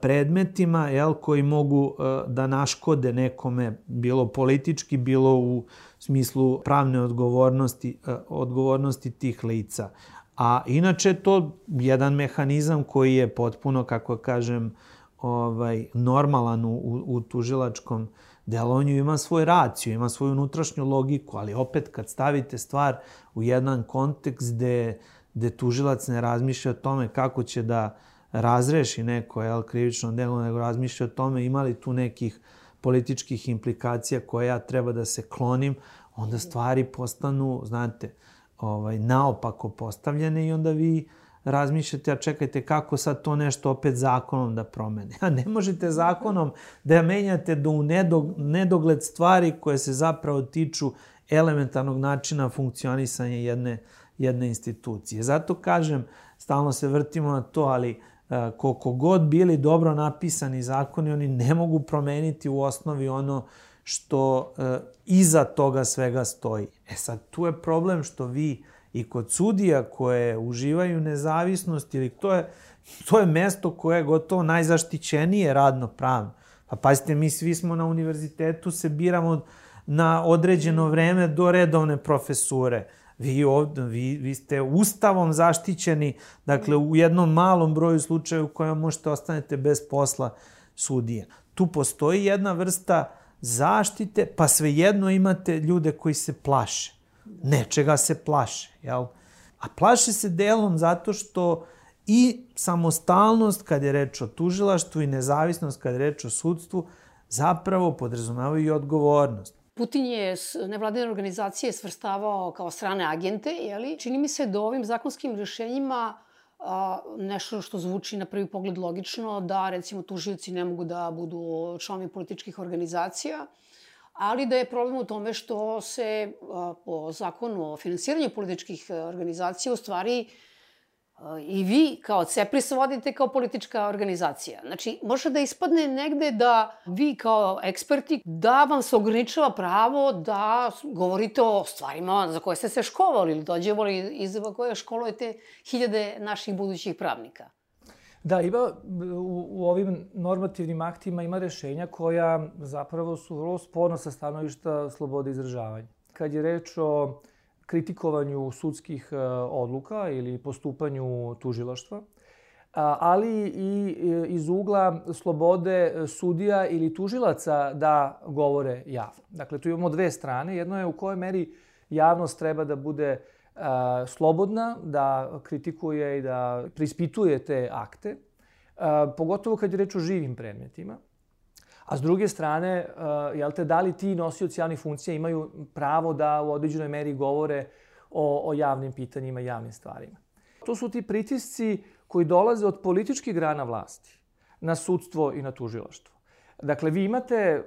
predmetima jel, koji mogu da naškode nekome, bilo politički, bilo u smislu pravne odgovornosti, odgovornosti tih lica. A inače to jedan mehanizam koji je potpuno, kako kažem, ovaj, normalan u, u tužilačkom delovanju, ima svoj raciju, ima svoju unutrašnju logiku, ali opet kad stavite stvar u jedan kontekst gde, gde tužilac ne razmišlja o tome kako će da razreši neko jel, krivično delo, nego razmišlja o tome ima li tu nekih političkih implikacija koje ja treba da se klonim, onda stvari postanu, znate, ovaj, naopako postavljene i onda vi razmišljate, a čekajte kako sad to nešto opet zakonom da promene. A ne možete zakonom da menjate do u nedogled stvari koje se zapravo tiču elementarnog načina funkcionisanja jedne, jedne institucije. Zato kažem, stalno se vrtimo na to, ali koliko god bili dobro napisani zakoni, oni ne mogu promeniti u osnovi ono što e, iza toga svega stoji. E sad, tu je problem što vi i kod sudija koje uživaju nezavisnost ili to je, to je mesto koje je gotovo najzaštićenije radno pravno. Pa pazite, mi svi smo na univerzitetu, se biramo na određeno vreme do redovne profesure. Vi, ovde, vi, vi ste ustavom zaštićeni, dakle u jednom malom broju slučaja u kojem možete ostanete bez posla sudije. Tu postoji jedna vrsta zaštite, pa svejedno imate ljude koji se plaše nečega se plaše, jel? A plaše se delom zato što i samostalnost kad je reč o tužilaštvu i nezavisnost kad je reč o sudstvu zapravo podrazumavaju i odgovornost. Putin je nevladine organizacije svrstavao kao strane agente, jeli? Čini mi se da ovim zakonskim rešenjima a, nešto što zvuči na prvi pogled logično, da recimo tužioci ne mogu da budu članovi političkih organizacija, ali da je problem u tome što se po zakonu o finansiranju političkih e, organizacija u stvari e, i vi kao CEPRIS vodite kao politička organizacija. Znači, može da ispadne negde da vi kao eksperti, da vam se ograničava pravo da govorite o stvarima za koje ste se školovali ili dođevali iz koje školujete hiljade naših budućih pravnika. Da, ima u, u ovim normativnim aktima ima rešenja koja zapravo su vrlo sporno sa stanovišta slobode izražavanja. Kad je reč o kritikovanju sudskih e, odluka ili postupanju tužilaštva, ali i iz ugla slobode sudija ili tužilaca da govore javno. Dakle, tu imamo dve strane. Jedno je u kojoj meri javnost treba da bude slobodna da kritikuje i da prispituje te akte, pogotovo kad je reč o živim predmetima. A s druge strane, jel te, da li ti nosioci javnih funkcija imaju pravo da u određenoj meri govore o, o javnim pitanjima i javnim stvarima. To su ti pritisci koji dolaze od političkih grana vlasti na sudstvo i na tužilaštvo. Dakle, vi imate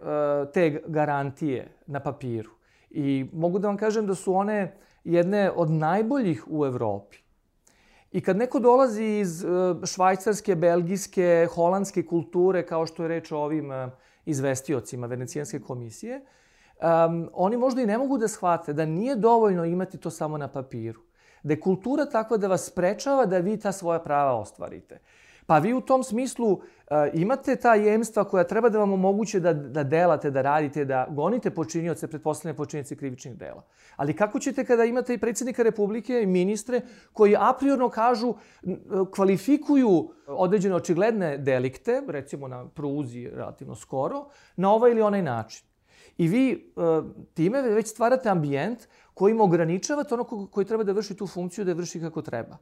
te garantije na papiru i mogu da vam kažem da su one jedne od najboljih u Evropi. I kad neko dolazi iz e, švajcarske, belgijske, holandske kulture, kao što je reč o ovim e, izvestiocima Venecijanske komisije, um, oni možda i ne mogu da shvate da nije dovoljno imati to samo na papiru. Da je kultura takva da vas sprečava da vi ta svoja prava ostvarite. Pa vi u tom smislu uh, imate ta jemstva koja treba da vam omoguće da, da delate, da radite, da gonite počinioce, pretpostavljene počinioce krivičnih dela. Ali kako ćete kada imate i predsjednika Republike i ministre koji a priorno kažu, kvalifikuju određene očigledne delikte, recimo na pruzi relativno skoro, na ovaj ili onaj način. I vi time već stvarate ambijent kojim ograničavate ono koji treba da vrši tu funkciju, da je vrši kako treba.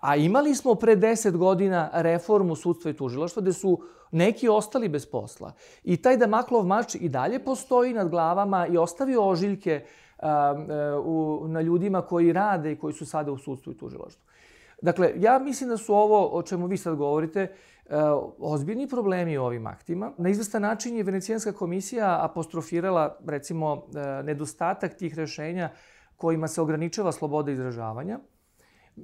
A imali smo pre 10 godina reformu sudstva i tužilaštva gde su neki ostali bez posla. I taj Damaklov mač i dalje postoji nad glavama i ostavio ožiljke a, a, u, na ljudima koji rade i koji su sada u sudstvu i tužilaštvu. Dakle, ja mislim da su ovo o čemu vi sad govorite ozbiljni problemi u ovim aktima. Na izvestan način je Venecijanska komisija apostrofirala, recimo, nedostatak tih rešenja kojima se ograničava sloboda izražavanja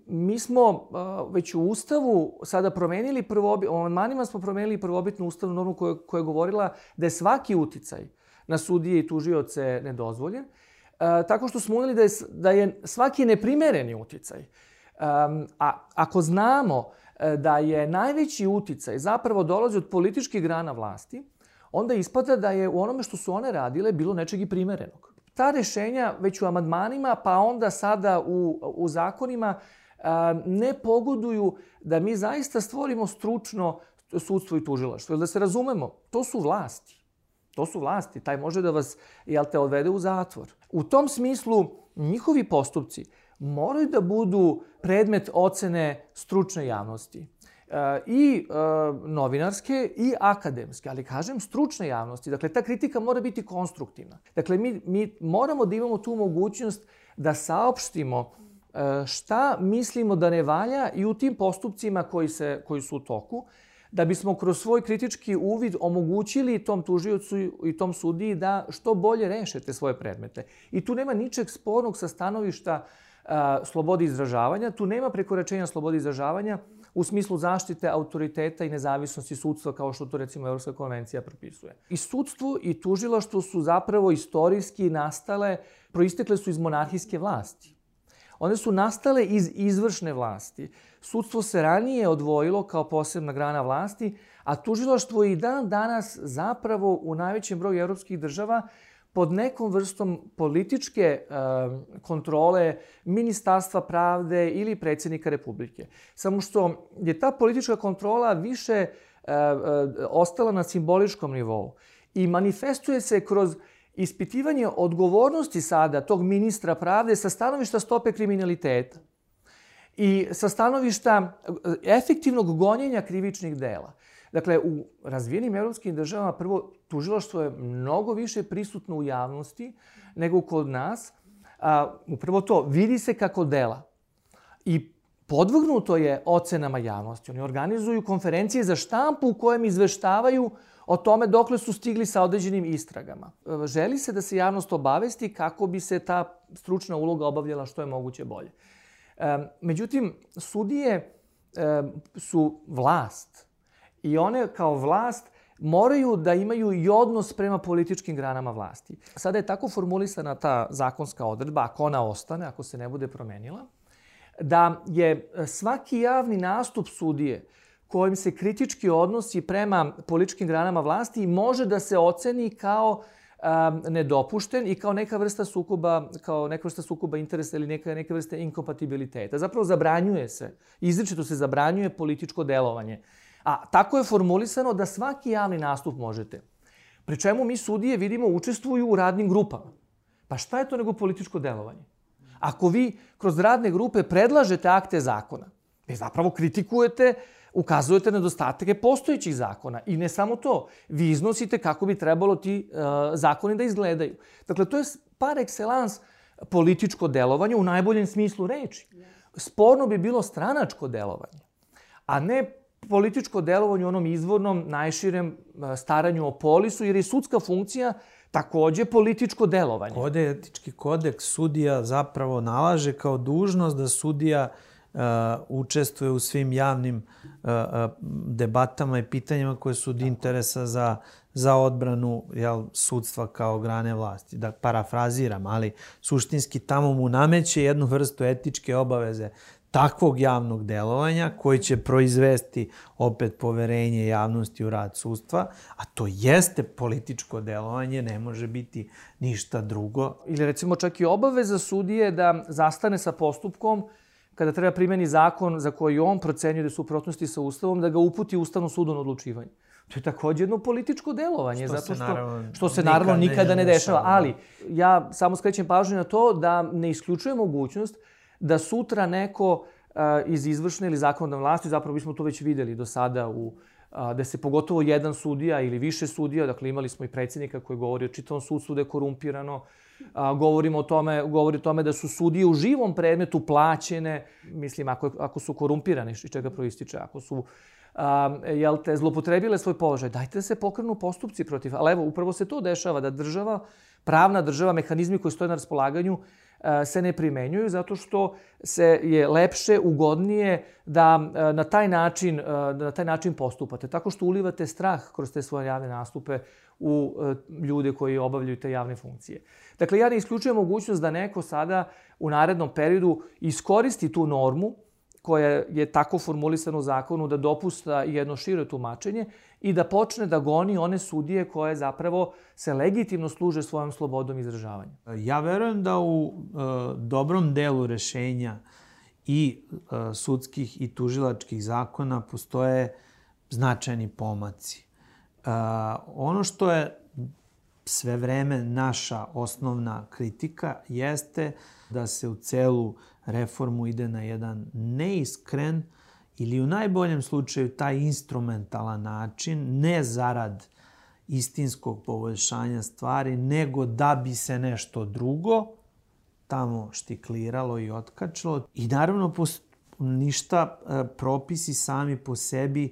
Mi smo uh, već u Ustavu sada promenili prvobi, o amandmanima smo promenili prvobitnu ustavnu normu koja, koja je govorila da je svaki uticaj na sudije i tužioce nedozvoljen, uh, tako što smo uneli da je, da je svaki neprimereni uticaj. Um, a ako znamo uh, da je najveći uticaj zapravo dolazi od političkih grana vlasti, onda ispada da je u onome što su one radile bilo nečeg i primerenog. Ta rešenja već u amadmanima, pa onda sada u, u zakonima, ne pogoduju da mi zaista stvorimo stručno sudstvo i tužilaštvo. Da se razumemo, to su vlasti. To su vlasti. Taj može da vas, jel te, odvede u zatvor. U tom smislu, njihovi postupci moraju da budu predmet ocene stručne javnosti i e, novinarske i akademske, ali kažem stručne javnosti. Dakle, ta kritika mora biti konstruktivna. Dakle, mi, mi moramo da imamo tu mogućnost da saopštimo e, šta mislimo da ne valja i u tim postupcima koji, se, koji su u toku, da bismo kroz svoj kritički uvid omogućili tom tužiocu i tom sudiji da što bolje rešete svoje predmete. I tu nema ničeg spornog sa stanovišta a, slobode izražavanja, tu nema prekoračenja slobode izražavanja, u smislu zaštite autoriteta i nezavisnosti sudstva, kao što to recimo Evropska konvencija propisuje. I sudstvo i tužilaštvo su zapravo istorijski nastale, proistekle su iz monarhijske vlasti. One su nastale iz izvršne vlasti. Sudstvo se ranije odvojilo kao posebna grana vlasti, a tužilaštvo i dan danas zapravo u najvećem broju evropskih država pod nekom vrstom političke uh, kontrole Ministarstva pravde ili predsjednika Republike. Samo što je ta politička kontrola više uh, ostala na simboličkom nivou i manifestuje se kroz ispitivanje odgovornosti sada tog ministra pravde sa stanovišta stope kriminaliteta i sa stanovišta efektivnog gonjenja krivičnih dela. Dakle, u razvijenim evropskim državama prvo tužilaštvo je mnogo više prisutno u javnosti nego kod nas. A, upravo to, vidi se kako dela. I podvrgnuto je ocenama javnosti. Oni organizuju konferencije za štampu u kojem izveštavaju o tome dokle su stigli sa određenim istragama. Želi se da se javnost obavesti kako bi se ta stručna uloga obavljala što je moguće bolje. Međutim, sudije su vlast i one kao vlast moraju da imaju i odnos prema političkim granama vlasti. Sada je tako formulisana ta zakonska odredba, ako ona ostane, ako se ne bude promenila, da je svaki javni nastup sudije kojim se kritički odnosi prema političkim granama vlasti može da se oceni kao um, nedopušten i kao neka vrsta sukoba, kao neka vrsta sukoba interesa ili neka, neka vrsta inkompatibiliteta. Zapravo zabranjuje se, izričito se zabranjuje političko delovanje. A tako je formulisano da svaki javni nastup možete. Pri čemu mi sudije vidimo učestvuju u radnim grupama. Pa šta je to nego političko delovanje? Ako vi kroz radne grupe predlažete akte zakona, vi zapravo kritikujete, ukazujete nedostatke postojećih zakona. I ne samo to, vi iznosite kako bi trebalo ti uh, zakoni da izgledaju. Dakle, to je par excellence političko delovanje u najboljem smislu reči. Sporno bi bilo stranačko delovanje, a ne političko delovanje u onom izvornom, najširem e, staranju o polisu, jer je sudska funkcija takođe političko delovanje. Kode, etički kodeks sudija zapravo nalaže kao dužnost da sudija uh, učestvuje u svim javnim uh, uh, debatama i pitanjima koje su od interesa za, za odbranu jel, sudstva kao grane vlasti. Da parafraziram, ali suštinski tamo mu nameće jednu vrstu etičke obaveze takvog javnog delovanja koji će proizvesti opet poverenje javnosti u rad sudstva, a to jeste političko delovanje, ne može biti ništa drugo. Ili recimo čak i obaveza sudije da zastane sa postupkom kada treba primeni zakon za koji on procenjuje da su u protnosti sa Ustavom, da ga uputi Ustavnom sudu na odlučivanje. To je takođe jedno političko delovanje, što zato što, naravno, što se naravno nikada ne dešava. Ali ja samo skrećem pažnju na to da ne isključuje mogućnost da sutra neko uh, iz izvršne ili zakonodavne vlasti, zapravo bismo to već videli do sada u da se pogotovo jedan sudija ili više sudija, dakle imali smo i predsjednika koji govori o čitavom sudstvu da je korumpirano, a, govorimo o tome, govori o tome da su sudije u živom predmetu plaćene, mislim, ako, ako su korumpirane, iz čega proističe, ako su a, jel te, zlopotrebile svoj položaj, dajte da se pokrenu postupci protiv. Ali evo, upravo se to dešava, da država, pravna država, mehanizmi koji stoje na raspolaganju, se ne primenjuju zato što se je lepše, ugodnije da na taj način, na taj način postupate. Tako što ulivate strah kroz te svoje javne nastupe u ljude koji obavljaju te javne funkcije. Dakle, ja ne isključujem mogućnost da neko sada u narednom periodu iskoristi tu normu koja je tako formulisana u zakonu da dopusta jedno šire tumačenje i da počne da goni one sudije koje zapravo se legitimno služe svojom slobodom izražavanja. Ja verujem da u e, dobrom delu rešenja i e, sudskih i tužilačkih zakona postoje značajni pomaci. E, ono što je sve vreme naša osnovna kritika jeste da se u celu reformu ide na jedan neiskren ili u najboljem slučaju taj instrumentalan način, ne zarad istinskog poboljšanja stvari, nego da bi se nešto drugo tamo štikliralo i otkačilo. I naravno, ništa e, propisi sami po sebi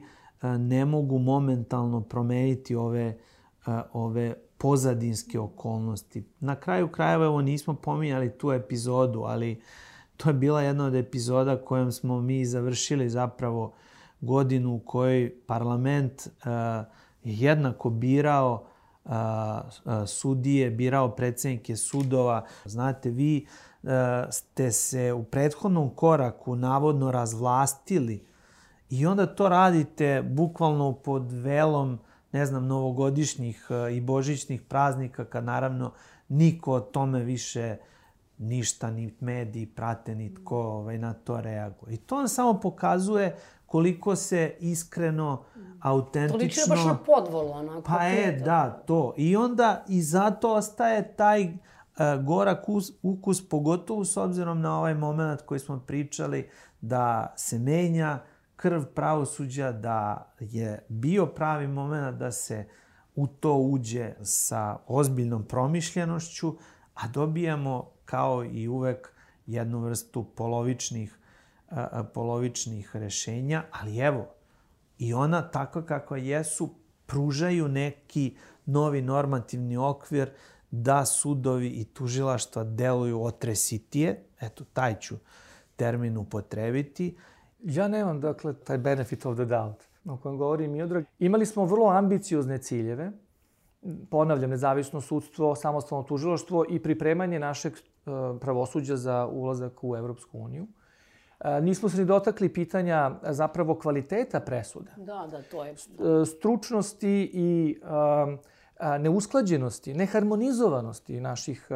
e, ne mogu momentalno promeniti ove, e, ove pozadinske okolnosti. Na kraju krajeva, evo nismo pominjali tu epizodu, ali to je bila jedna od epizoda kojom smo mi završili zapravo godinu u kojoj parlament uh, jednako birao uh, sudije, birao predsednike sudova. Znate, vi uh, ste se u prethodnom koraku navodno razvlastili i onda to radite bukvalno pod velom ne znam, novogodišnjih i božićnih praznika, kad naravno niko o tome više ništa, ni mediji prate, ni tko ovaj, na to reaguje. I to nam samo pokazuje koliko se iskreno, autentično... To liči baš na podvolu, onako. Pa je, da, to. I onda i zato ostaje taj uh, gorak us, ukus, pogotovo s obzirom na ovaj moment koji smo pričali, da se menja krv pravosuđa, da je bio pravi moment da se u to uđe sa ozbiljnom promišljenošću, a dobijamo kao i uvek jednu vrstu polovičnih, polovičnih rešenja, ali evo, i ona takva kakva jesu, pružaju neki novi normativni okvir da sudovi i tužilaštva deluju otresitije, eto, taj ću termin upotrebiti. Ja nemam, dakle, taj benefit of the doubt o kojem govori Miodrag. Imali smo vrlo ambiciozne ciljeve, ponavljam, nezavisno sudstvo, samostalno tužiloštvo i pripremanje našeg pravosuđa za ulazak u Evropsku uniju. E, nismo se ni dotakli pitanja zapravo kvaliteta presuda. Da, da, to je. Stručnosti i neusklađenosti, neharmonizovanosti naših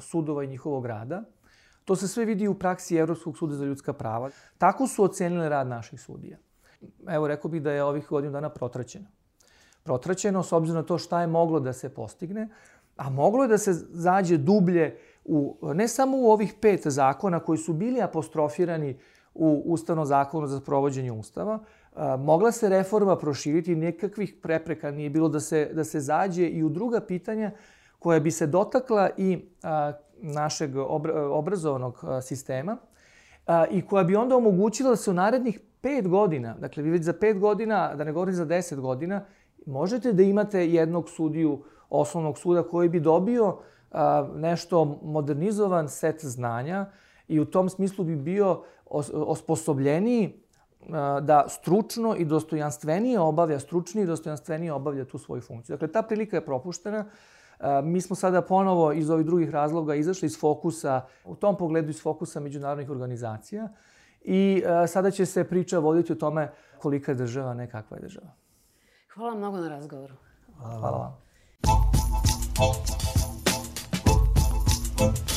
sudova i njihovog rada. To se sve vidi u praksi Evropskog suda za ljudska prava. Tako su ocenili rad naših sudija. Evo, rekao bih da je ovih godinu dana protraćeno protraćeno s obzirom na to šta je moglo da se postigne, a moglo je da se zađe dublje u, ne samo u ovih pet zakona koji su bili apostrofirani u Ustavnom zakonu za provođenje Ustava, a, mogla se reforma proširiti, nekakvih prepreka nije bilo da se, da se zađe i u druga pitanja koja bi se dotakla i a, našeg obra, obrazovanog a, sistema a, i koja bi onda omogućila da se u narednih pet godina, dakle vi već za pet godina, da ne govorim za deset godina, možete da imate jednog sudiju osnovnog suda koji bi dobio nešto modernizovan set znanja i u tom smislu bi bio osposobljeniji da stručno i dostojanstvenije obavlja, stručni i dostojanstvenije obavlja tu svoju funkciju. Dakle, ta prilika je propuštena. Mi smo sada ponovo iz ovih drugih razloga izašli iz fokusa, u tom pogledu iz fokusa međunarodnih organizacija i sada će se priča voditi o tome kolika je država, ne kakva je država. Hvala mnogo na razgovoru. Hvala. Hvala. Thank